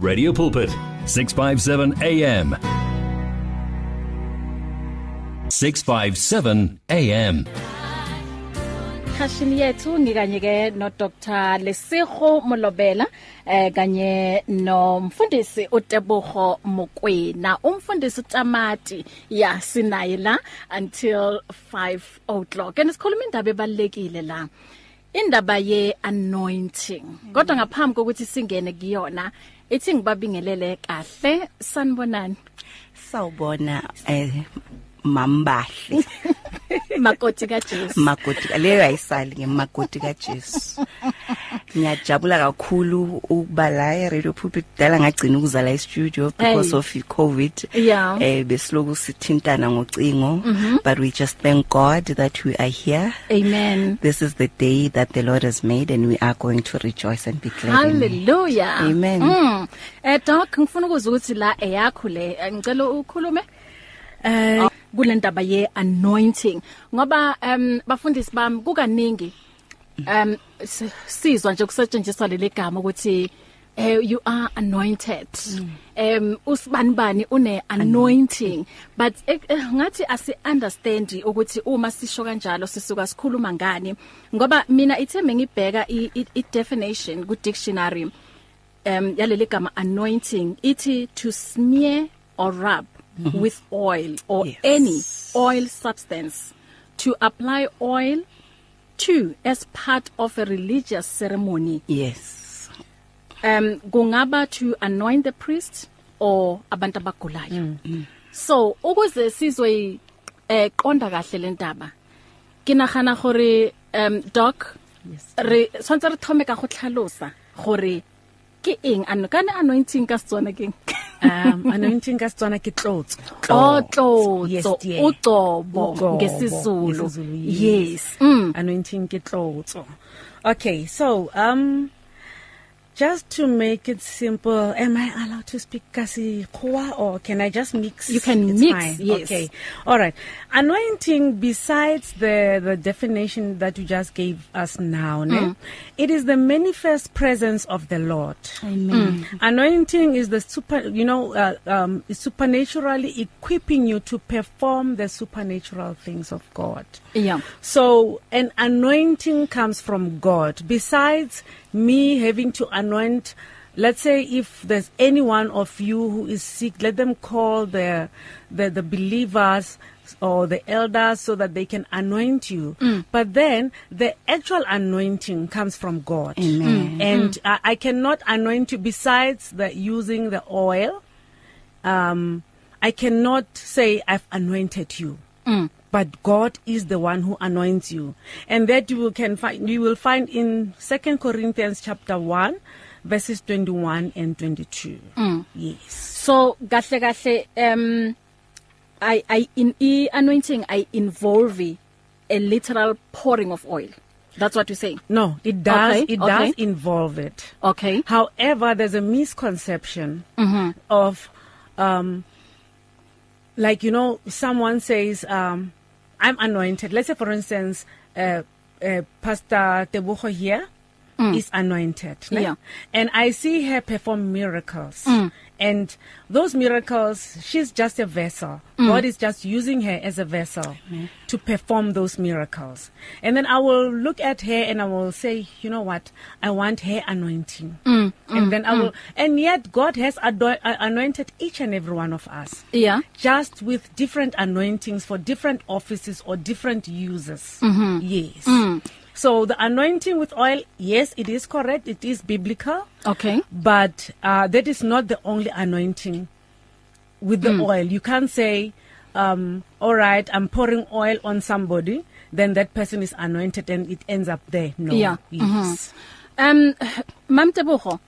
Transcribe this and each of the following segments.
Radio Pulpit 657 AM 657 AM Khashini yethu ngikanye ke no Dr Lesego Molobela eh kanye no mfundisi uTebogo Mokwena. Umfundisi uTamati ya sinaye la until 5 o'clock. And sikhuluma indaba ebalekile la indaba ye anointing kodwa ngaphambi kokuthi singene kuyona ithi ngibabingelele kahle sanibonani? Sawubona eh mambahle makoti kaJesu makoti leyo ayisali ngemakoti kaJesu ngiyajabula kakhulu ukuba la e-radio pulpit dala ngagcina ukuzala e-studio because Hey. of i-covid Yeah. eh besiloku sithintana ngocingo Mm-hmm. but we just thank God that we are here amen this is the day that the Lord has made and we are going to rejoice and be glad in it. Hallelujah. Amen. Mm. Eh doc ngifuna ukuzwa ukuthi la eyakho le eh, ngicela ukhulume eh kulendaba ye anointing ngoba em bafundisi bami kukaningi s- sizwa nje kusetshenziswa leli gama ukuthi eh you are anointed. Em usibani bani une anointing. But eh, ngathi asi understand ukuthi uma sisho kanjalo sisuka sikhuluma ngani. Ngoba mina ithembe ngibheka i, i, i definition ku dictionary um yaleli gama anointing ithi to smear or rub. Mm -hmm. with oil or Yes. any oil substance to apply oil to as part of a religious ceremony yes um kungaba to anoint the priest or abantu abagulayo mm -hmm. so ukuze sizwe eh qonda kahle lentaba kinagana gore um doc Yes. re swantse re thome ka go tlhalosa gore ke eng? Ano kana anointing ka Setswana ke eng? um anointing ka Setswana ke tlotso. O tlotso. Yes, dear. ucobo Uqobo, ngesizulu. Ngesizulu, yes. Mm. Anointing ke tlotso. Okay so um just to make it simple am i allowed to speak kasi khoa or can i just mix? You can it's mix, fine. yes. okay. All right. Anointing besides the the definition that you just gave us now mm. ne? it is the manifest presence of the lord amen Anointing is the super, you know, uh, um, supernaturally equipping you to perform the supernatural things of God. yeah So, an anointing comes from God. Besides me having to anoint, let's say if there's any one of you who is sick, let them call the the, the believers or the elders so that they can anoint you. Mm. But then the actual anointing comes from God. Amen. Mm. And mm. I, I cannot anoint you besides the using the oil. Um, I cannot say I've anointed you. mm. but God is the one who anoints you and that you will can find you will find in 2 Corinthians chapter 1 verses 21 and 22 Mm. yes so kahle kahle um i i in e anointing i involve a literal pouring of oil. That's what you're saying? No it does Okay, it okay. does involve it. Okay. However there's a misconception mhm of um like you know someone says um I'm anointed. Let's say for instance uh, uh pastor Tebogo here mm. is anointed? Yeah. and I see her perform miracles Mm. and those miracles she's just a vessel mm. God is just using her as a vessel mm. to perform those miracles and then I will look at her and I will say you know what I want her anointing mm, and then I will and yet God has uh, anointed each and every one of us yeah just with different anointings for different offices or different uses Mhm. yes Mm. So the anointing with oil yes it is correct it is biblical. Okay. But uh that is not the only anointing with the mm. oil. You can't say um all right i'm pouring oil on somebody then that person is anointed and it ends up there. No. Yeah. yes. Um mamtebogo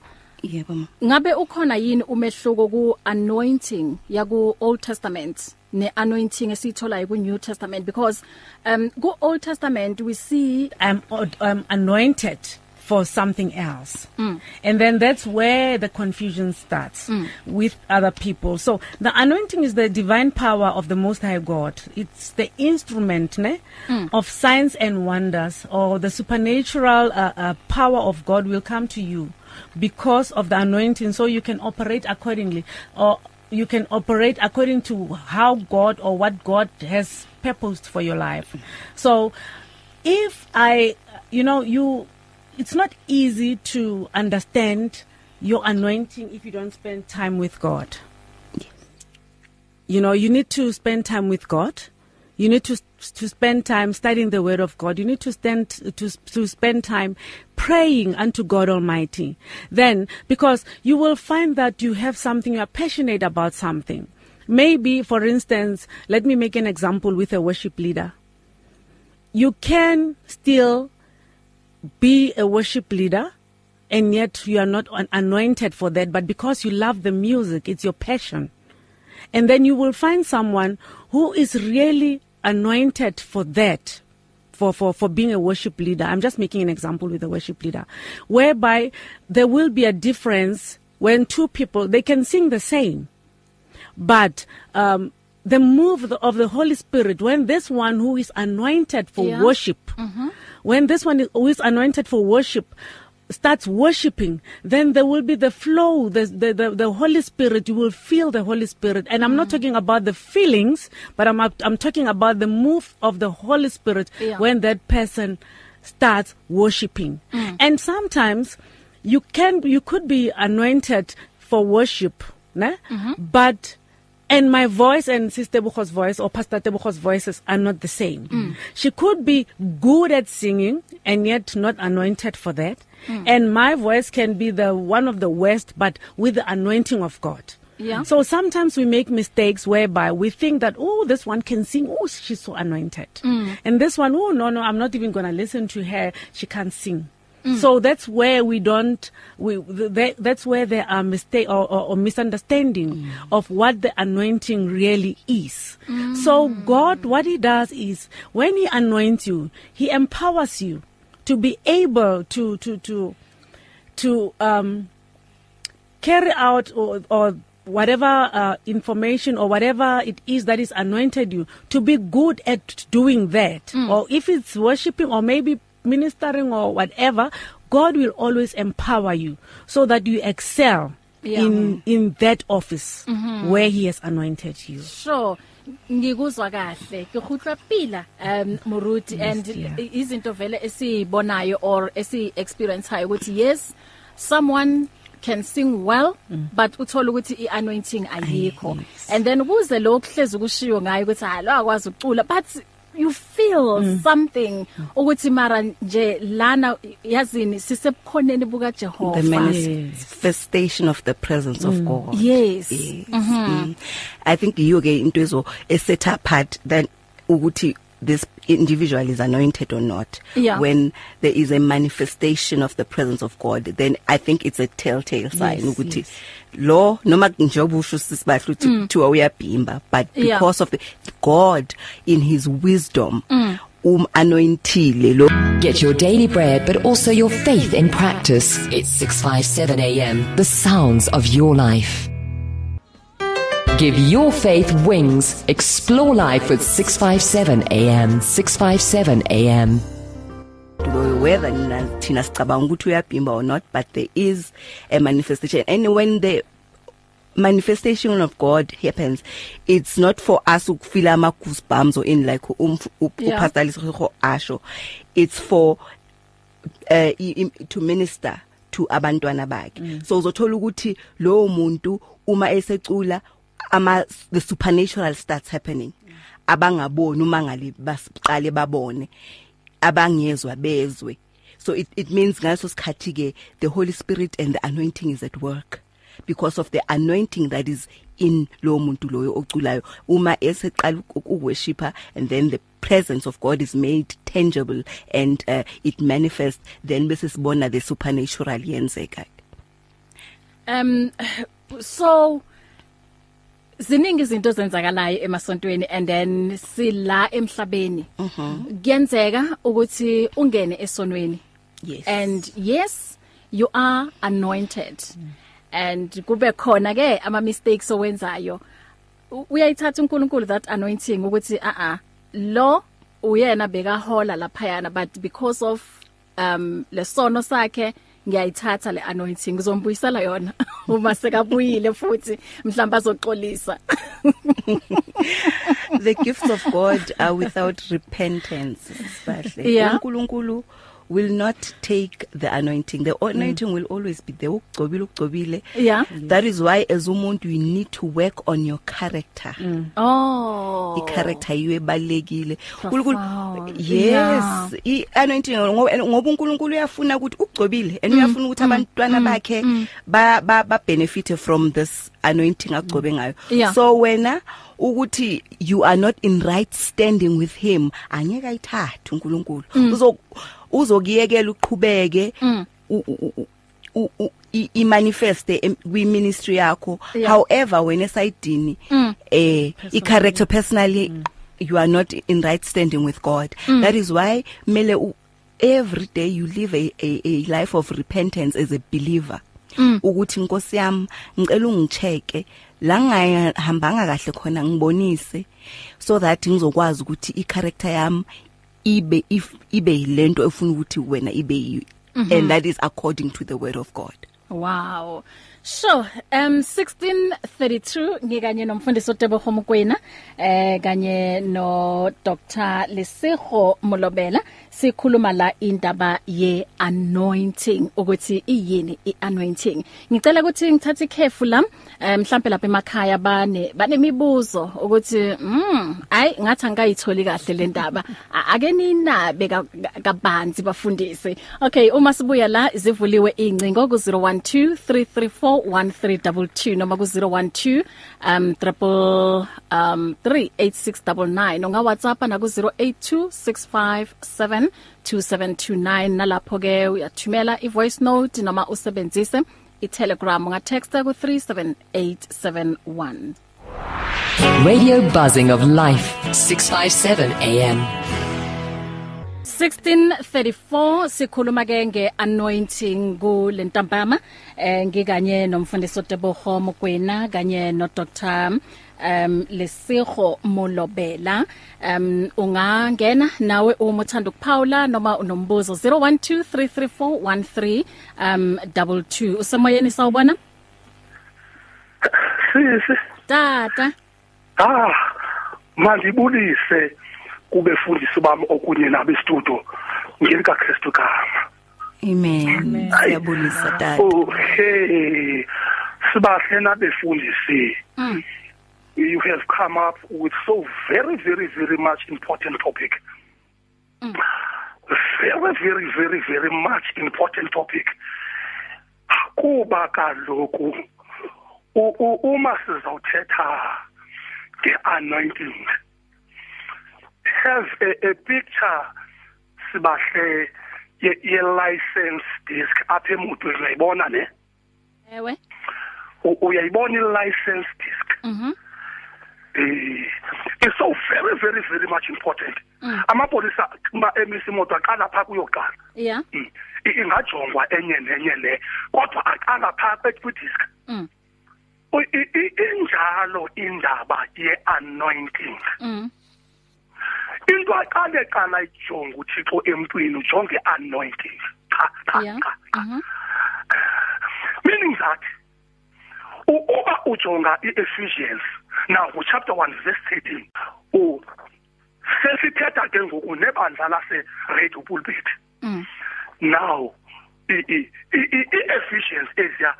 yebo ma. ngabe ukhona yini umehluko ku anointing yaku Old Testament ne anointing esitholayo ku New Testament because um ku Old Testament we see I'm I'm anointed for something else. Mm. And then that's where the confusion starts mm. with other people. So the anointing is the divine power of the most high God. It's the instrument ne, mm. of signs and wonders or the supernatural uh, uh, power of God will come to you because of the anointing so you can operate accordingly or you can operate according to how God or what God has purposed for your life. So if I you know you it's not easy to understand your anointing if you don't spend time with God. You know, you need to spend time with God. You need to to spend time studying the word of God. You need to stand to to spend time praying unto God Almighty. Then because you will find that you have something you are passionate about something. Maybe for instance, let me make an example with a worship leader. You can still be a worship leader and yet you are not anointed for that but because you love the music it's your passion and then you will find someone who is really anointed for that for for for being a worship leader i'm just making an example with a worship leader whereby there will be a difference when two people they can sing the same but um the move of the, of the holy spirit when this one who is anointed for Yeah. worship Mhm. when this one is, who is anointed for worship starts worshiping then there will be the flow the, the the the holy spirit you will feel the holy spirit and i'm mm. not talking about the feelings but i'm i'm talking about the move of the holy spirit Yeah. when that person starts worshiping mm. and sometimes you can you could be anointed for worship ne mm-hmm. but and my voice and Sister Bucho's voice or Pastor Tebucho's voices are not the same. Mm. She could be good at singing and yet not anointed for that. Mm. And my voice can be the one of the worst but with the anointing of God. Yeah. So sometimes we make mistakes whereby we think that oh this one can sing oh she's so anointed. Mm. And this one oh no no I'm not even going to listen to her she can't sing. Mm. So that's where we don't we that, that's where there are mistake or, or, or misunderstanding mm. of what the anointing really is. Mm. So God what he does is when he anoints you he empowers you to be able to to to to um carry out or or whatever uh, information or whatever it is that is anointed you to be good at doing that mm. or if it's worshiping or maybe ministering or whatever God will always empower you so that you excel yeah. in in that office mm -hmm. where he has anointed you sure ngikuzwa kahle ngihutla pila um Muruti yes, and yeah. izinto vele esibonayo or esi experience hayo ukuthi yes someone can sing well mm. but uthola ukuthi ianointing ayikho and then kuze lokuhlezi kushiwo ngayo ukuthi ha lo akwazi ukucula but you feel mm. something ukuthi mara nje lana yazini sisebukhoneni buka Jehova the manifestation of the presence mm. of God yes, yes. Mm -hmm. mm. i think you ke into ezo set apart then ukuthi this individual is anointed or not yeah. when there is a manifestation of the presence of God then i think it's a telltale sign ukuthi yes, yes. lo noma njengoba usho sisibahlu ukuthi mm. kuthiwa uyabhimba but because yeah. of the God in his wisdom mm. um anointile lo Get your daily bread but also your faith in practice. It's 657 AM. The sounds of your life. Give your faith wings. Explore life with 657 AM. 657 AM. whether thina sicabanga ukuthi uyabhimba or not but there is a manifestation and when the manifestation of God happens it's not for us ukufeel ama goosebumps or in like um Yeah. upastor Lisego asho it's for uh, i- i- to minister to abantwana bakhe so uzothola ukuthi lo muntu uma esecula ama the supernatural starts happening. Abangaboni uma ngale basiqale babone. Abangezwa bezwe. So it it means ngaso sikhathi ke the holy spirit and the anointing is at work. Because of the anointing that is in lo muntu loyo oculayo. Uma eseqala ukuworshipa and then the presence of God is made tangible and uh, it manifests then bese sibona the supernatural yenzeka. Um so ziningi izinto zenzakalayo emasontweni and then sila emhlabeni. Kuyenzeka ukuthi ungene esonweni. Yes. And yes you are anointed. Mm. and kube khona ke ama mistakes owenzayo. Uyayithatha uNkulunkulu that anointing ukuthi a a lo uyena bekahola lapha yana but because of um lesono sakhe ngiyayithatha le anointing ngizombuyisela yona. Uma sekabuyile futhi mhlamba azoxolisa. The gifts of God are without repentance sibahle. Yeah. uNkulunkulu will not take the anointing the anointing mm. will always be there ukugcobile ukugcobile Yeah. that is why as umuntu you need to work on your character mm. oh i-character yiyo ebalekile Profound. yes Yeah. i-anointing ngoba ngoba uNkulunkulu uyafuna ukuthi ugcobile and uyafuna ukuthi Mm. abantwana bakhe ba ba ba benefit from this anointing agcobe ngayo Yeah. so wena ukuthi you are not in right standing with him angeke ayithathe uNkulunkulu Mm. Uzo uzokiyekela uqhubeke u- i manifeste kwi ministry yakho. Yeah. however wena esayidini eh i character personally you are not in right standing with God. That is why mele every day you live a, a a life of repentance as a believer. Ukuthi inkosi yami ngicela ungicheke la ngihambanga kahle khona ngibonise so that ngizokwazi ukuthi i character yami ibe if ibe yilento efuna ukuthi wena ibe yiyo. And that is according to the word of God. Wow. So, um 1632 ngikanye nomfundisi uTebogo Mokwena eh kanye no Dr Lesego Molobela sikhuluma la indaba ye anointing ukuthi iyini ianointing. Ngicela ukuthi ngithathe ikhefu la eh, mhlambe lapha emakhaya bane banemibuzo ukuthi mm ayi ngathi angayitholi kahle le ndaba ake ninabe ka- ka- kabanzi bafundisi. Okay, uma sibuya la zivuliwe incingo ku 0123341322 noma ku 012 um triple um 38699 unga WhatsApp na ku 0826572729 nalapho ke uyathumela i voice note noma usebenzise i Telegram unga text ku 37871 Radio buzzing of life. 657 AM. 1634 sikhuluma ke ngeanointing kulentambama eh ngikanye nomfundisi uTebogo Mokwena kanye no Dr um Lesego Molobela. Um ungangena nawe uma uthanda ukuphawula noma unombuzo 01233413 um 22 usemoyeni sawubona? Sisi tata. Ah mandibulise. Kubefundisi bami okunye nabo istudio ngelika Kristu kama amen. Siyabulisa tata okay sibahle nabefundisi. You have come up with so very very very much important topic. Very very very very much important topic. Kuba kaloku u- u- uma sizawuthetha nge-anointing have a, a picture sibahle ye, ye license disc. Apha emotweni uyayibona ne? Ewe. Uyayibona i-license disc? Mhm. Eh it's so very very very much important. Amapolisa uma emisa imoto aqala pha kuyoqala. Yeah. Mm. I- ingajongwa enye nenye le kodwa aqala pha kwedisk mm. I- i- injalo indaba ye-anointing. Mm. Into aqale qala ijonga uthixo emntwini ujonge anointing. Cha cha cha mhm meaning that u- uba ujonga i-Ephesians now ku chapter 1 verse 13 u sesithetha ke ngoku nebandla lase radio pulpit mm. Now i-Ephesians eziya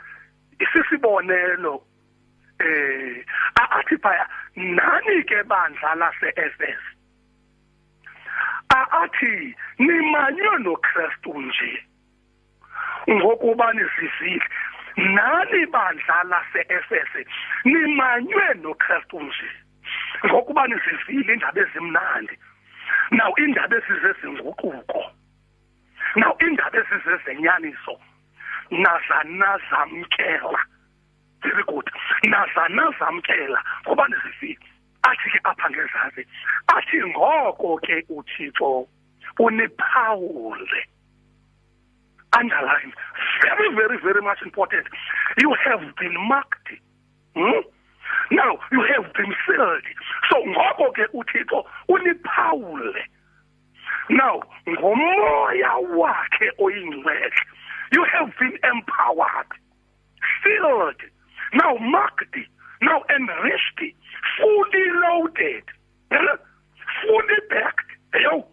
isisibonelo eh athi phaya nani ke bandla lase Efes A- athi nimanywe noKristu nje. Ngokuba nisizile nani bandla lase-efese nimanywe noKristu nje. Ngokuba nisivile indaba ezimnandi? Now indaba ezizezinguquko now indaba ezizezenyaniso nazanazamkela very good. Nazanazamkela ngoba nisivile athi ke apha ngezantsi athi ngoko ke uthixo uniphawule underline very very very much important. You have been marked hmm? now you have been sealed. So ngoko ke uthixo uniphawule now ngomoya wakhe oyingcwele you have been empowered filled now marked now enriched fully loaded. Yabona? fully backed yo.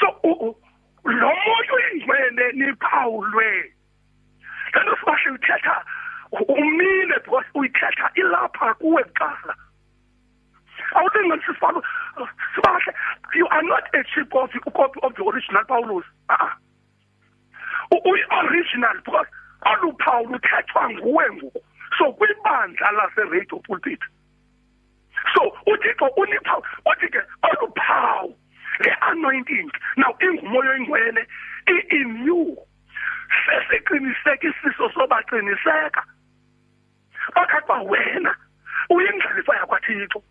So u- u- lo moya uyingcwele niphawulwe kanti sibahle uthetha umile because uyithetha ilapha kuwe kuqala awulinga sifalo sibahle you are not a cheap copy copy of the original Paulus. Ah uyi original because aluphawu luthethwa nguwe ngoku so kwibandla lase radio pulpit. So uthixo uniphawu uthi ke oluphawu le anointing now ingumoya oyingcwele in you sesiqinisekisiso sobaqiniseka. Bakhathi wena uyindlalifa yakwathixo.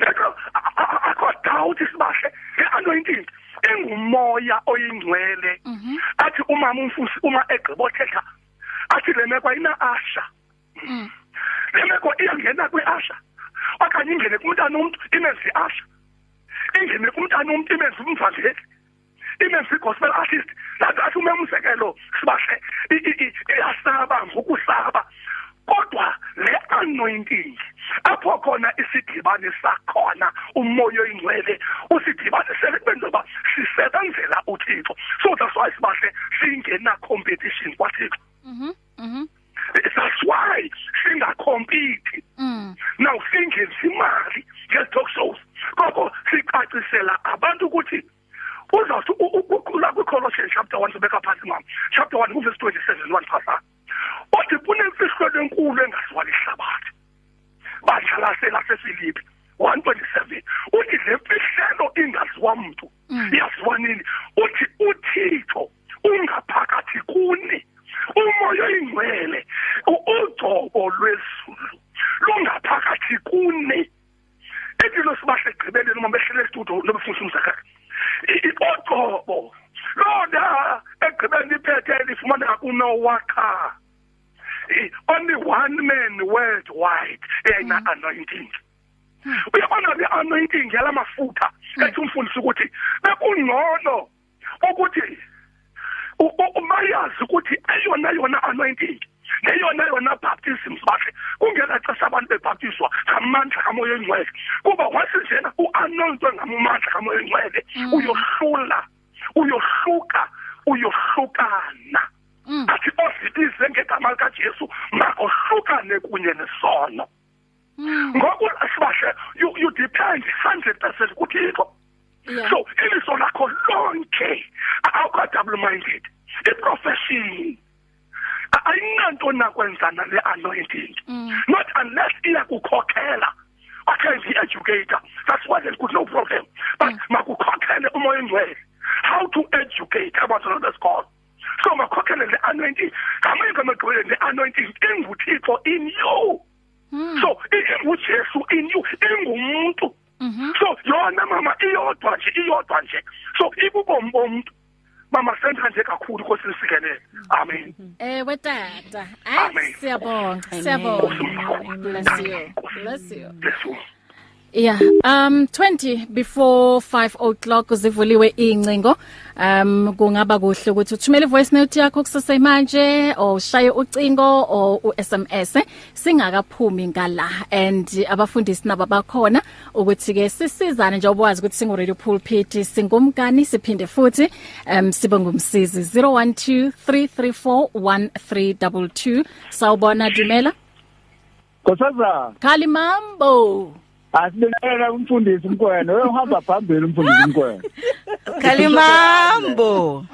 Lekho akho doubt sibahle le-anointing ingumoya oyingcwele. Athi umama umfusi uma egqibothetha athi le meko ayina-asha le meko iyangena kwi-asha. Okanye ingene kumntana womntu imenze i-asha. Ingene kumntana womntu imenze umvangeli imenze i-gospel artist. Lanto athi ume umzekelo sibahle iyasaba ngokusaba kodwa le anointing apho khona isidibane sakhona umoya oyingcwele usidibanisele kube ntoba sisebenzela uthixo. So that's why sibahle singena competition kwathixo. That's why singacompete now singenzi imali nge-talk shows koko sicacisela abantu ukuthi uzawuthi u- u- uqula kwi-colossians chapter one sobeka phantsi mama chapter one kuvesi twenty seven one phasa. Uthi kunemfihlelo enkulu engaziwa lihlabathi one twenty seven uthi le mfihlelo ingaziwa mntu yaziwa nini? Uthi uthixo ungaphakathi kuni. Umoya oyingcwele ugcobo lwezulu lungaphakathi kuni impilo sibahle egqibeleni uma behlele estudio nobefundisa umzekelo ugcobo lona egqibeleni iphethe lifumaneka kunowakha only one man worldwide eyayina anointing. Uyabona le anointing yala mafutha ethi umfundisi ukuthi bekungcono 20 ngeyona yona baptisms bakhe kungela xesha abantu bebhaptiswa ngamandla kamoya engcwele. Kuba wasinjena uanointwe ngamandla kamoya engcwele mm. uyohlula siyabonga siyabonga bless you. Bless you. Bless you Yeah, um 20 before 5 o'clock uzivuliwe incingo. Um kungaba kuhle ukuthi uthumele voice note yakho kusase manje o shaye ucingo o uSMS singakaphumi ngala and abafundisi nabo bakhona ukuthi ke sisizane nje obwazi ukuthi singu radio pulpit singumkani siphinde futhi um sibe ngumsizi. 0123341322 sawubona Dumela. Kosaza Khali Mambo. Asibingelela umfundisi umkwena uyahamba phambili umfundisi umkwena Kalimambo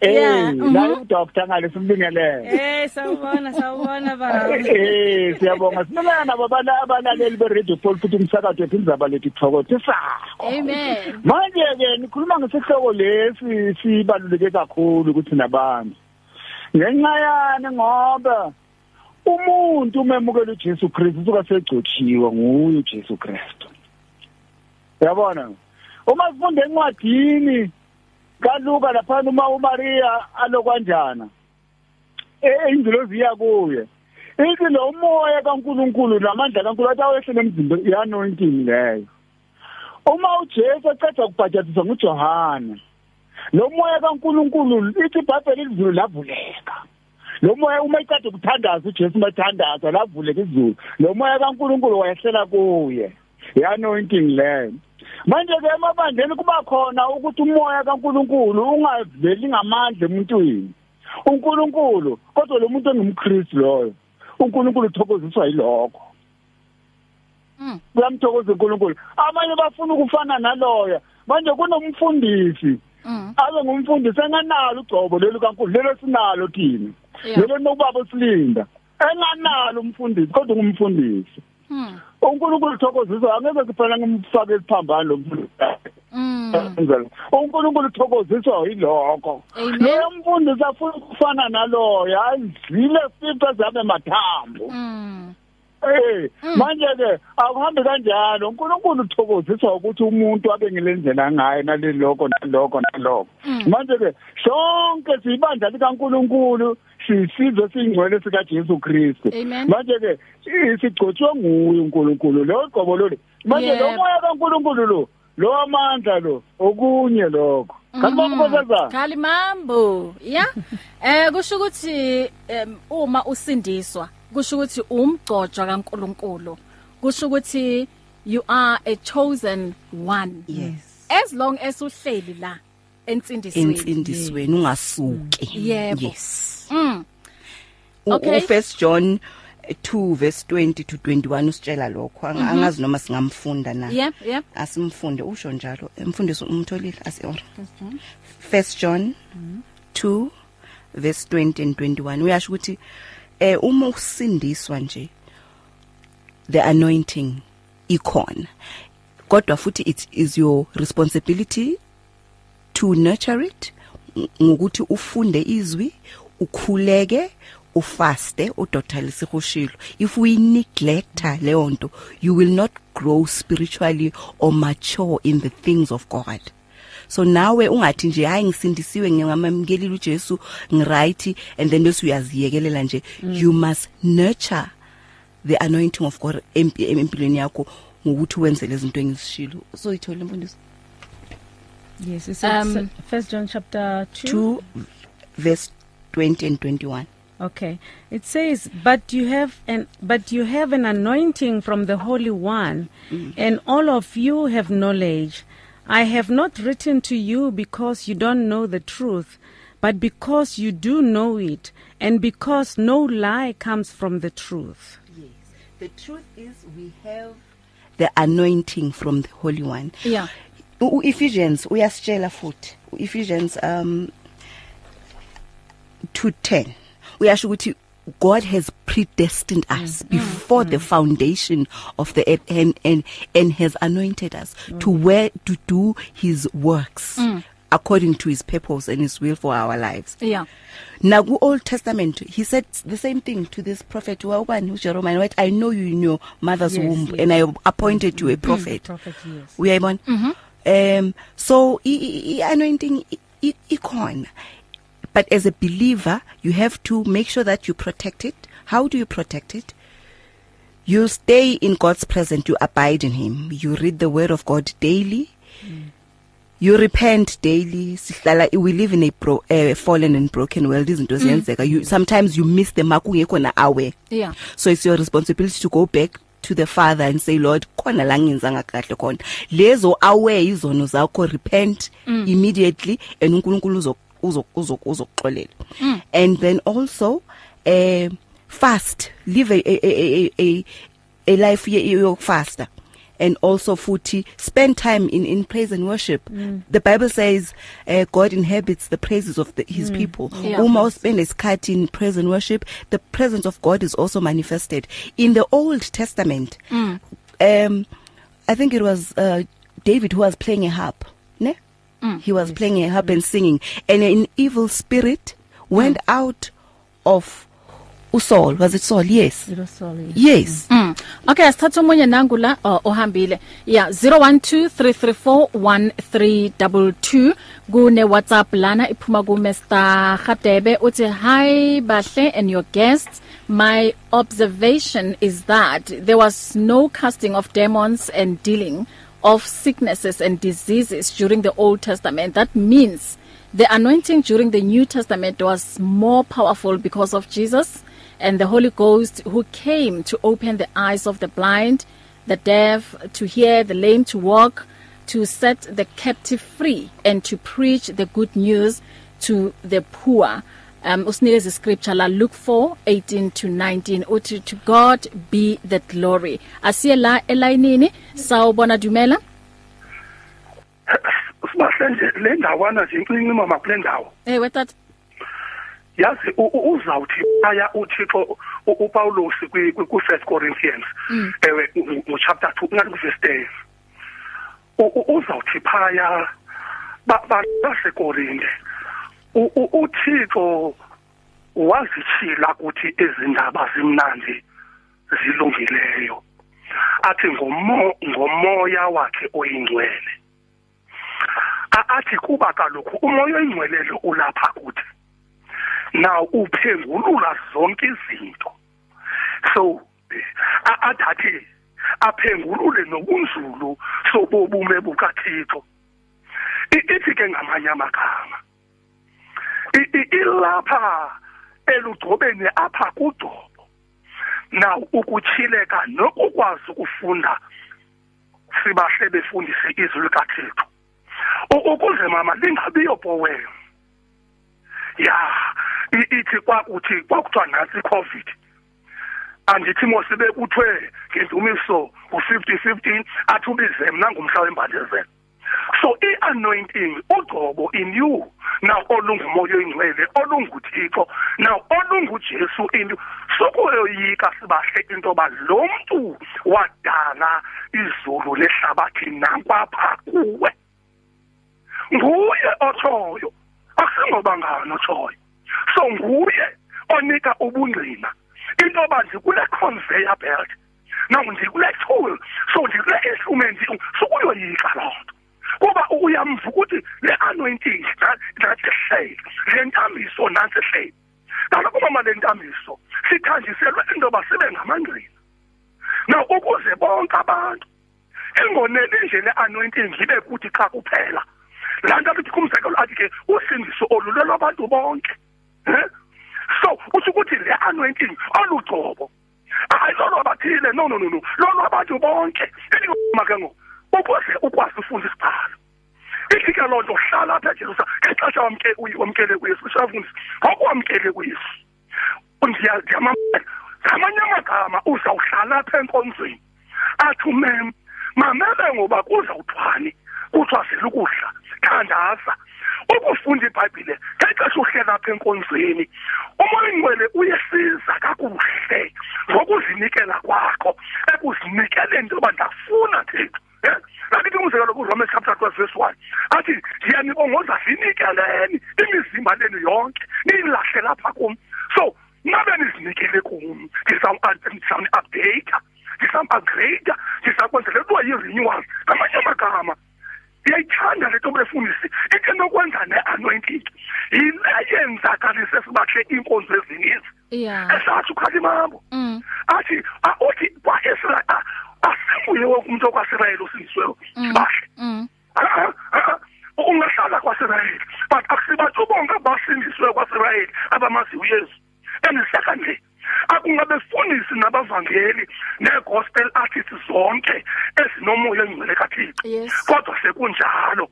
eh la udoctor ngale simbingelele Eh sawubona sawubona baba. eh siyabonga. Sinabana nabo abala- abalaleli be radio pulpit umsakazo wethu indaba lethu thokothisa Amen. Manje ke nikhuluma ngesihloko lesi sibaluleke kakhulu ukuthi nabantu. Ngenxa yani ngoba umuntu umemukela uJesu Kristu usuka segcotshiwe nguye uJesu Kristu. Yabona uma sifunde encwadini kaLuka lapha uma uMaria alokwanjana eingilozi yakuye ithi lo moya kaNkuluNkulu namandla kaNkulunkulu atawehle emzimbeni i-anointing leyo. Uma uJesu eceda ukubhajathiswa nguJohana lo moya kaNkuluNkulu ithi iBhayibheli izulu lavuleka lo moya uma icade kuthandaza uJesu mathandaza lavuleka izulu lo moya kaNkuluNkulu wayehlela kuye. I-anointing leyo. Manje ke emabandleni kuba khona ukuthi umoya kaNkuluNkulu ungaveli ngamandla emuntwini. uNkulunkulu kodwa lo muntu engumKristu loyo uNkulunkulu uthokoziswa yilokho. Kuyamthokoza uNkulunkulu. Abanye bafuna ukufana naloya manje kunomfundisi. Abe ngumfundisi enganalo ugcobo lelo kaNkulu lelo sinalo thina lelo nobaba silinda. Enganalo umfundisi kodwa ngumfundisi uNkulunkulu uthokoziswa angeke kuphela ngimfake isiphambano lo mfundisi enzela uNkulunkulu uthokoziswa yilokho lo mfundisi afuna ukufana naloya azile siphe zabe mathambo. Eh manje ke akuhambi kanjalo. uNkulunkulu uthokoziswa ukuthi umuntu abe ngilendlela ngaye naleloko naloko naloko manje ke sonke sibandla likaNkulunkulu sisizwe singcwele sika Jesu Kristu manje ke sigcotshwe nguye uNkulunkulu lo gqobo lo manje lo moya kaNkulunkulu lo lo amandla lo okunye lokho. Kanibona ukuzazana Kalimambo yeah eh kusho ukuthi uma usindiswa kusho ukuthi umgcojwa kaNkuluNkulu. Kusho ukuthi you are a chosen one. Yes. As long as uhleli la entsindisweni insindisweni ungasuki. Yebo. Yes. Mm. Okay. first john 2 verse 20 to 21 usitshela lokho. Anga- angazi noma singamfunda na. Yeah yeah asimfunde usho njalo. Emfundisi umtholile asiora first john 2 verse 20 and 21 uyasho ukuthi eh uma usindiswa nje the anointing ikhona. Kodwa futhi it is your responsibility to nurture it ng- ngokuthi ufunde izwi ukhuleke ufaste uDr Lisihoshilo if we neglect leyo nto you will not grow spiritually or mature in the things of God. So nawe ungathi nje hayi ngisindisiwe ngamamkelile uJesu ngiright and then bese uyaziyekelela nje you must nurture the anointing of God empi- empilweni yakho ngokuthi wenze lezi zinto engizishilo so ithole imfundiso Yes, it's Um, First John chapter 2. 2 verse 20 and 21 Okay. It says, "But you have an but you have an anointing from the Holy One, and all of you have knowledge. I have not written to you because you don't know the truth, but because you do know it, and because no lie comes from the truth." Yes. The truth is we have the anointing from the Holy One. yeah U Ephesians uyasitshela futhi. Ephesians um 2:10. Uyasho ukuthi God has predestined us mm. before mm. the foundation of the earth and and, and has anointed us mm. to where to do his works mm. according to his purpose and his will for our lives. yeah Now ku Old Testament he said the same thing to this prophet wabani uJeremiah what I know you in your mother's Yes, womb yes. and I appointed you a prophet. Prophet, yes. Uyayibona? Um so i- i i- anointing ikhona. But as a believer you have to make sure that you protect it. How do you protect it? You stay in God's presence, you abide in him. You read the word of God daily. you repent daily sihlala we live in a bro, uh, fallen and broken world izinto ziyenzeka you sometimes you miss the mark ungekho na aware yeah so it's your responsibility to go back to the father and say lord khona la ngiyenzanga kahle khona lezo aware izono zakho repent mm. immediately and uNkulunkulu uzokuxolela mm. and then also eh fast live a a a a, a life yokufasta and also futhi spend time in in praise and worship mm. the bible says uh, god inhabits the praises of the, his mm. people Yeah. uma uspend isikhathi in praise and worship the presence of god is also manifested in the old testament mm. um i think it was uh, david who was playing a harp mm. he was yes. playing a harp and singing and an evil spirit went mm. out of usaul was it saul yes It was solid. yes Mm. Okay, sithatha umunye nangu la oh, ohambile. Yeah, 0123341322 kune WhatsApp lana iphuma ku Mr. Khadebe uthi hi bahle and your guests my observation is that there was no casting of demons and dealing of sicknesses and diseases during the Old Testament that means The anointing during the New Testament was more powerful because of Jesus and the Holy Ghost who came to open the eyes of the blind, the deaf to hear, the lame to walk, to set the captive free and to preach the good news to the poor. Um usinikeza scripture la Luke 4:18 to 19 uthi to God be the glory. Asiye la elayinini? Sawubona Dumela. sibahle nje le ndawana nje incinci mama kule ndawo. Eh wethat yazi u- u- uzawuthi aya uthixo u- upawulos kwi ku first corinthians. Ewe ngo chapter 2 ngathi ku verse 10 U- u- uzawuthi phaya basekorinte. Uthixo wazitshila ukuthi ezindaba zimnandi zilungileyo. Athi ngomo ngomoya wakhe oyingcwele. Athi kuba kaloku umoya oyingcwele lo ulapha kuthi now uphengulula zonke izinto. So athathi aphengulule nobunzulu sobobume bukaThixo. Ithi ke ngamanye amagama ilapha elugcobeni apha kugcobo now ukuchileka nokukwazi ukufunda sibahle befundise izwi likaThixo. U- ukuze mama lingabiyo poem ya i- ithi kwakuthi kwakuthiwa nansi covid. Andithi mosibe kuthiwe ngendumiso u50 15 athi ubize mna ngumhla wembandezelo so i-anointing ugcobo in you. Now olungumoya oyingcwele olunguthixo. Now olungujesu in you. Sokuyoyika sibahle into yoba lo mntu wadala izulu lehlabathi nakwapha kuwe. Nguye otshoyo. Akusingoba ngani otshoyo? So nguye onika ubungqina. Into yoba ndikule conveyor belt now ndikule tool so ndikule instrument sokuyoyika loo nto. Kuba uyamva ukuthi le anointing nathi hleli le ntambiso nansi hleli kaloku mama le ntambiso sithanjiselwe into yoba sibe ngamangqina now ukuze bonke abantu ingoneli nje le anointing ibe kuthi xa kuphela laa nto athi kumzekelo athi ke usindiso olulelwa abantu bonke so utsho ukuthi le anointing olugcobo hayi lolo abathile no no no no lolo abantu bonke. Elikuma ke ngoku. Ukuze ukwazi ufunda isibhalo ithi ke loo nto hlala apha ejerusalem ngexesha wamke wamkele kuyesu sishafundisa ngokwamkele kuyesu ndiyamamela ngamanye amagama uzawuhlala apha enkonzweni. Athi umem mamele ngoba kuzawuthwani kuthiwa zela ukudla thandaza. Ukufunda ibhayibhile ngexesha uhlela apha enkonzweni umoya ingcwele uyesiza kakuhle ngokuzinikela kwakho ekuzinikeleni into yoba ndafuna thixo. Eh, lakithi umzekelo kuRomans chapter 12 verse 1 athi ndiyanibongoza zinikeleni imizimba lenu yonke niyilahle lapha kum. So nabe nizinikele kum? Ndizawuni-update ndizawuupgrade ndizakwenzela ukuba yi-renewal ngamanye amagama. Ndiyayithanda le nto befundisi ithi nokwenza ne-anointing yile yenzakalise sibahle iinkonzo ezininzi. Yeah. esathi ukhalimambo Mm. athi a- uthi kwa-israyeli asinguye wonke umuntu okwasirayeli osindisiweyo sibahle Mm. Ah, ah, ah, ungahlala kwaSirayeli but akusibathu bonke abasindiswe kwaSirayeli abamazi uYesu. And secondly akungabefundisi nabavangeli negospel artists zonke ezinomoya engcwele kaThixo. Kodwa sekunjalo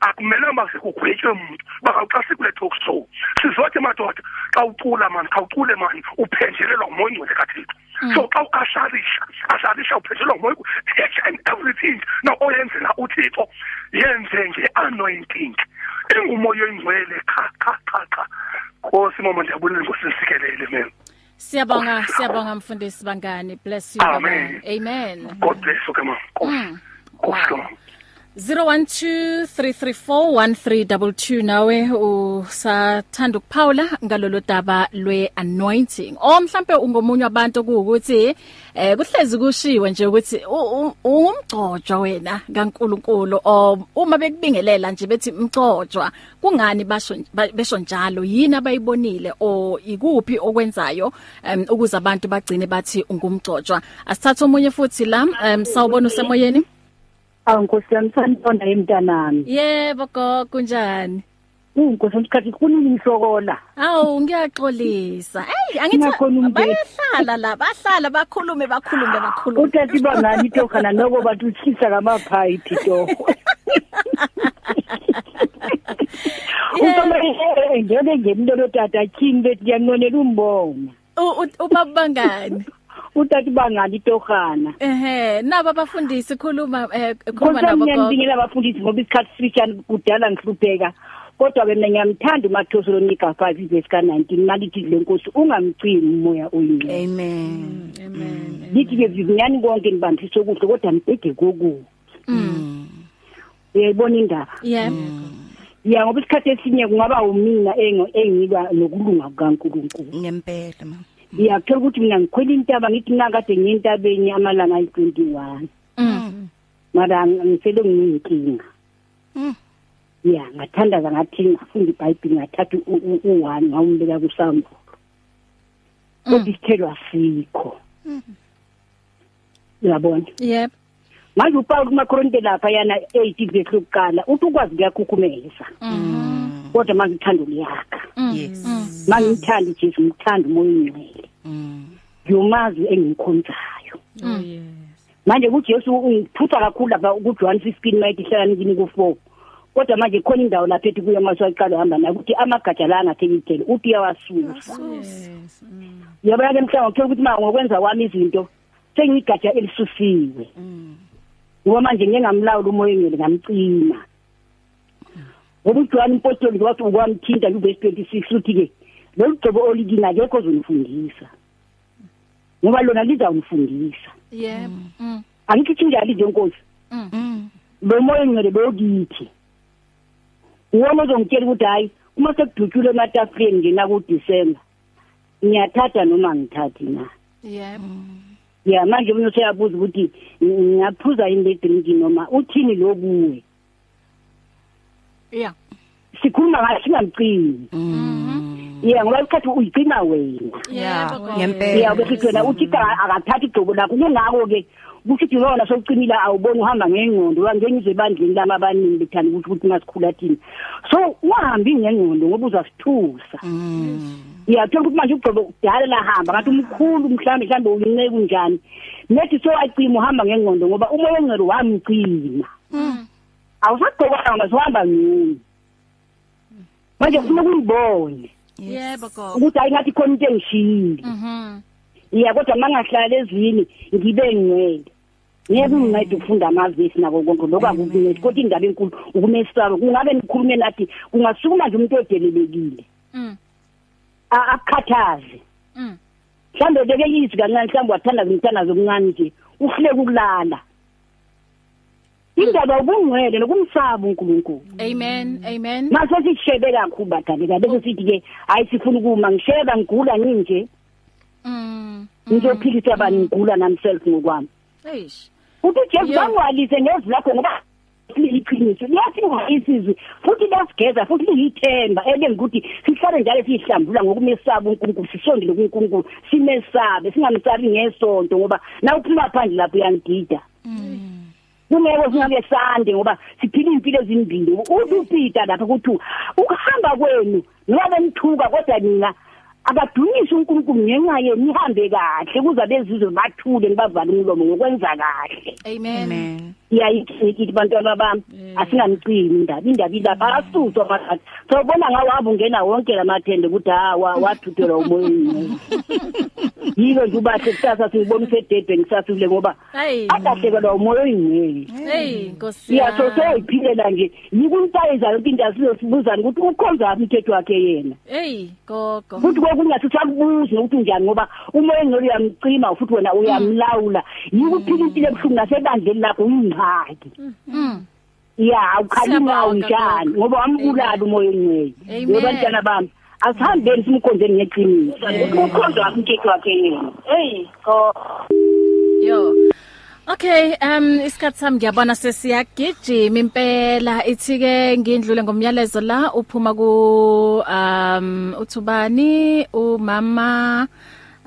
akumelanga base kugwetywe umuntu bakaxa sikule talk show sizothi madoda xa ucula mani xa ucule mani uphenjelelwa ngumoya ingcwele kaThixo. So xa uasharisha asharisha uphenjelelwa ngumoya each and everything na oyenzela uThixo yenze nge-anointing ingumoya oyingcwele cha cha cha cha Nkosi mama ndiyabonela Nkosi nisikelele mina Siyabonga siyabonga mfundisi bangani. Bless you Amen. Amen. God bless you ke mama Nkosi mama 0123341322 nawe. Usathanda ukuphawula ngalolu daba lwe-anointing. O mhlambe ungomunye wabantu kuwukuthi eh kuhlezi kushiwe nje ukuthi ungumgcojwa wena kaNkuluNkulu uma bekubingelela nje bethi mgcojwa kungani basho ba- besho njalo? Yini abayibonile o ikuphi okwenzayo ukuze abantu bagcine bathi ungumgcojwa? Asithathe omunye futhi la sawubona usemoyeni. Awu Nkosi yami sanibona emntanami. Yebo gogo kunjani? Unkosi isikhathi kunini ngisokola. Awu ngiyaxolisa. Hey angithi Ngiyakhona umndeni. bayahlala la bahlala bakhulume bakhulume bakhulume. Uthathi bangani tokhana noko bathi uthisa kamaphayithi to. Usoma eh ngeke ngemlo lotata kimi bethi ngiyanqonela umbonga. U- u- Ubaba bangani? Uthathi bangani tokhana. Ehe naba bafundisi khuluma eh khuluma nabo Konke gogo. ngiyandingela abafundisi ngoba isikhathi sifishane kudala ngihlupheka. Kodwa mina ngiyamthanda uMathosalonika 5 verse ka19 malithi lenkosi ungamcini umoya oyingcwele. amen Amen. Lithi ke vinyani konke nibambise okuhle kodwa nibheke koku. Uyayibona indaba. Yeah. Ya ngoba isikhathi esinye kungaba umina engo engiba nokulunga kukaNkuluNkulu. ngempela mama Ngiyakuthola ukuthi mina ngikhwela intaba ngithi nakade ngiyentabeni amalanga ayi21. Mm. Mara ngisele nginenkinga. Mm. Ya ngathandaza ngathi ngafunda iBhayibheli ngathatha u1 ngawumbeka kusambo. Kodwa isithelo asikho. Uyabona? Yep. manje uPaul kumaKorinto lapha yana 8 verse lokuqala uthi ukwazi kuyakhukhumeza Mm. kodwa manje uthando liyakha yes manje ngithanda Jesu ngithanda umoya ongcwele Mm. ngiyomazi engikhonzayo. Oh yes. manje kuJesu ungiphutha kakhulu lapha kuJohn 15 mayithi hlakaniphi ku4 kodwa manje khona indawo lapha ethi kuyo maswaqala uhamba nayo ukuthi amagatsha la angathekithele uthi uyawasusa. Yes. Mm. yabona ke mhlawumbe ngithola ukuthi ma ngokwenza kwami izinto sengigatsha elisusiwe. Ngoba manje ngeke ngamlawula umoya engcwele ngamcima. Ngoba uJohn impostoli wathi ukwamthinta kuverse 26 uthi ke lolu gcobo olidini akekho ozonifundisa ngoba lona lizawunifundisa Yep. Mm. angithi njalo nje nkosi Mm. lo moya engcwele beyokithi uwona ozongitshela ukuthi hayi uma sekudutyulwe ematafuleni ngena kuDisemba ngiyathatha noma ngithathi na Yep. ya manje umuntu useyabuza ukuthi ngiyaphuza yini le drink noma uthini lo buwe Yeah. sikhuluma ngathi singamcini ya ngoba isikhathi uyigcina wena. Yeah. gogo. ngempela. Ya bese wena uthi ka- akathathi igcobo lakho kungako ke kusithi wona sokucinile awuboni uhamba ngengqondo wangenize ebandleni lama abaningi bethanda ukuthi ukuthi ngasikhula thina. So uhambi ngengqondo ngoba uzasithusa. Iyathola ukuthi manje ugcobo kudala lahamba ngathi umkhulu mhlambe mhlambe uyinceke kunjani nethi so acima uhamba ngengqondo ngoba umoya ongcwele wamcima. Awusagcokanga masiwahamba ngini manje kufuna ukuyibone Yebo gogo. ukuthi hayi ngathi khona into engishiyile. Mhm. iya kodwa mangahlala ezini ngibe ngcwele. Ngeke ungincede ukufunda amavesi nako konke. Lokho akukuncedi kodwa indaba enkulu ukumesaba kungabe nikhulume nathi kungasukuma nje umuntu odelelekile Mm. a- akukhathaze. Mm. mhlambe beke yizi kancane mhlambe wathanda zimthanda zomncane nje uhleke ukulala. Indaba ubungcwele nokumsaba uNkulunkulu Amen. Amen. mase sishebe kakhulu badaleka bese sithi ke hayi sifuna ukuma ngisheba ngigula nginje Mm. ngizophilisa bani ngigula namself ngokwami Eish. uthi Jesu Yeah. bangwalise ngezi lakho ngoba liyiqiniso liyasinga isizwe futhi lasigeza futhi liyithemba elengikuthi sihlale njalo sihlambula ngokumesaba uNkulunkulu sisondele kuNkulunkulu simesabe singamsabi ngesonto ngoba na uphuma phandle lapho uyangida kungeke singabe sande ngoba siphila impilo ezimbili. Uthi uPeter lapha ukuthi ukuhamba kwenu ngoba nithuka kodwa nina abadunyiswe uNkulunkulu ngenxa yenu nihambe kahle. Kuza bezizwe bathule nibavale umlomo ngokwenza kahle. Amen. amen. Iyayithi bantwana bami asingamcini indaba. Indaba ilapha asuswa manje sawubona ngawo hamba ungena wonke lamathende ukuthi ha wa- wathuthelwa umoyeni. Yilo nje ubahle kusasa siyibona usededwe ngisasule ngoba Hey. adahlekelwa umoya oyingcwele Hey, Nkosi. ya so yami. seyiphilela nje. Yikuntayiza yonke into asizosibuzana ukuthi ukhonza aphi umthetho wakhe yena. Hey, gogo. futhi kokunye asisakubuzi nokuthi njani ngoba umoya engcwele uyamcima futhi wena uyamlawula. Yikuphila impilo ebuhlungu nasebandleni lakho uyingxaki Mm. ya awukhali Siyabonga, ngawo njani Gogo. ngoba wambulala umoya engcwele Amen. yebantwana bami asihambeni simkhonzeni ngeqiniso ukuthi ukhonza aphi umthetho wakhe yena hey go Yo. Okay, um isikhathi sami ngiyabona sesiyagijima impela ithi ke ngindlule ngomyalezo la uphuma ku um uthubani umama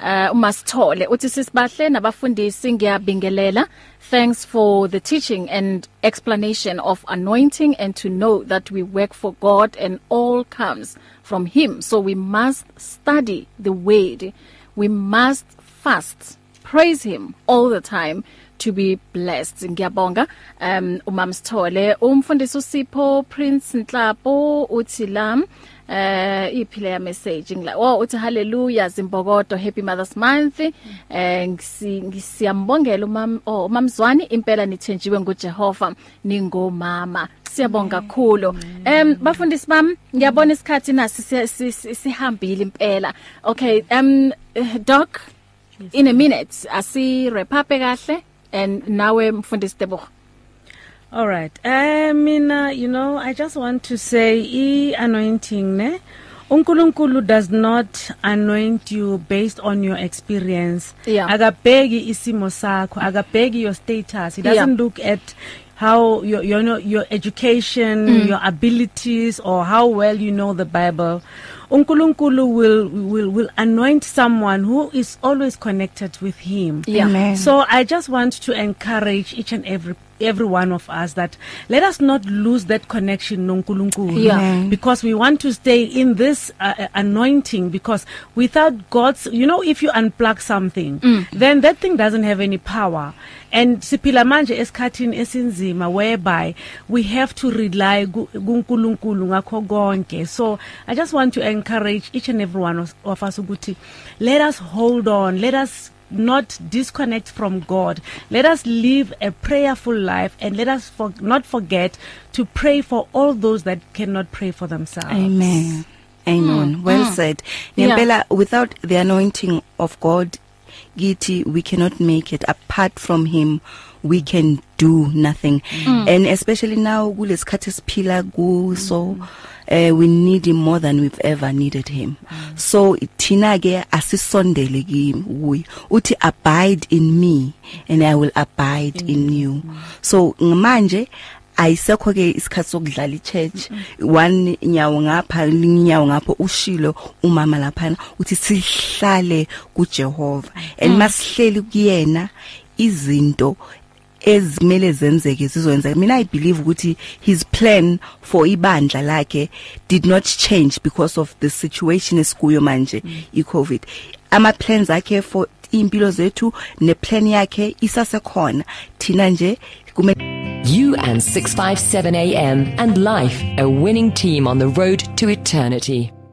uh umasithole uthi sisibahle nabafundisi ngiyabingelela. Thanks for the teaching and explanation of anointing and to know that we work for God and all comes from him. So we must study the word. We must fast. Praise him all the time to be blessed. Ngiyabonga. Um umam Sithole umfundisi uSipho Prince Nhlapo uthi lam eh iphile ya message? Ngila oh uthi hallelujah zimbokodo happy mothers month. Eh ngisiyambongela umam oh mamzwani impela nithenjiwe nguJehova ningomama. Siyabonga kakhulu. Em bafundisi bam ngiyabona isikhathi nasi sihambile impela. Okay um doc in a minute asi wrap up kahle and nawe mfundisi Tebogo. All right. Uh mina you know I just want to say i anointing ne uNkulunkulu does not anoint you based on your experience. Yeah. Akabheki isimo sakho, akabheki your status. He doesn't Yeah. look at how your you know your education, mm. your abilities or how well you know the Bible. uNkulunkulu will will will anoint someone who is always connected with him. Yeah. Amen. So I just want to encourage each and every every one of us that let us not lose that connection noNkulunkulu Yeah. Because we want to stay in this uh, uh, anointing because without God's you know if you unplug something mm. then that thing doesn't have any power and siphila manje esikhathini esinzima whereby we have to rely ku- kuNkulunkulu ngakho konke so i just want to encourage each and every one of, of us ukuthi let us hold on let us not disconnect from God. Let us live a prayerful life and let us for, not forget to pray for all those that cannot pray for themselves. Amen. Amen. Mm. Well mm. said. Yeah. Ngempela without the anointing of God githi we cannot make it apart from him we can do nothing. Mm. and especially now kulesikhathi siphila kuso uh, we need him more than we've ever needed him. Mm. so thina ke asisondele kimi kuye. Uthi abide in me and i will abide mm. in you. So manje ayisekho ke isikhathi sokudlala ichurch. One nyawo ngapha linyawo ngapho ushilo umama lapha uthi sihlale kuJehova. And masihleli kuyena izinto ezimele zenzeke zizowenzeka mina i believe ukuthi his plan for ibandla lakhe did not change because of the situation esikuyo manje i covid ama plans akhe for impilo zethu ne plan yakhe isasekhona. Thina nje kume You and 657 AM and life, a winning team on the road to eternity.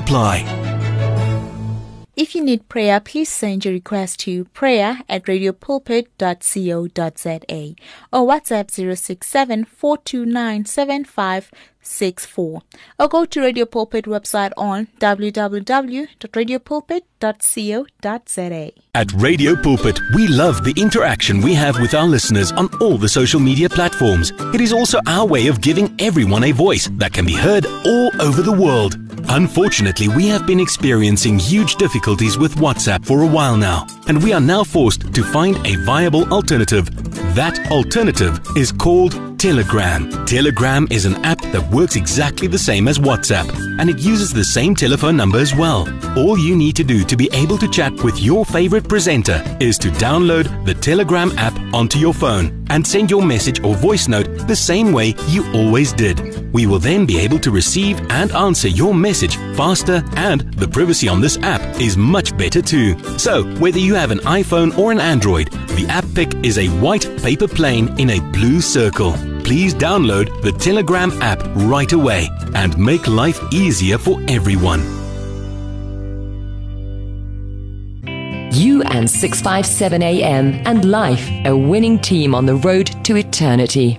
apply. If you need prayer, please send your request to prayer at radiopulpit.co.za or WhatsApp 067 429 7564 or go to Radio Pulpit website on www.radiopulpit.co.za. At Radio Pulpit, we love the interaction we have with our listeners on all the social media platforms. It is also our way of giving everyone a voice that can be heard all over the world. Unfortunately, we have been experiencing huge difficulties with WhatsApp for a while now, and we are now forced to find a viable alternative. That alternative is called Telegram. Telegram is an app that works exactly the same as WhatsApp, and it uses the same telephone number as well. All you need to do to be able to chat with your favorite presenter is to download the Telegram app onto your phone and send your message or voice note the same way you always did. We will then be able to receive and answer your message faster, and the privacy on this app is much better too. So, whether you have an iPhone or an Android, the app pic is a white paper plane in a blue circle. Please download the Telegram app right away and make life easier for everyone. You and 657 AM and life, a winning team on the road to eternity.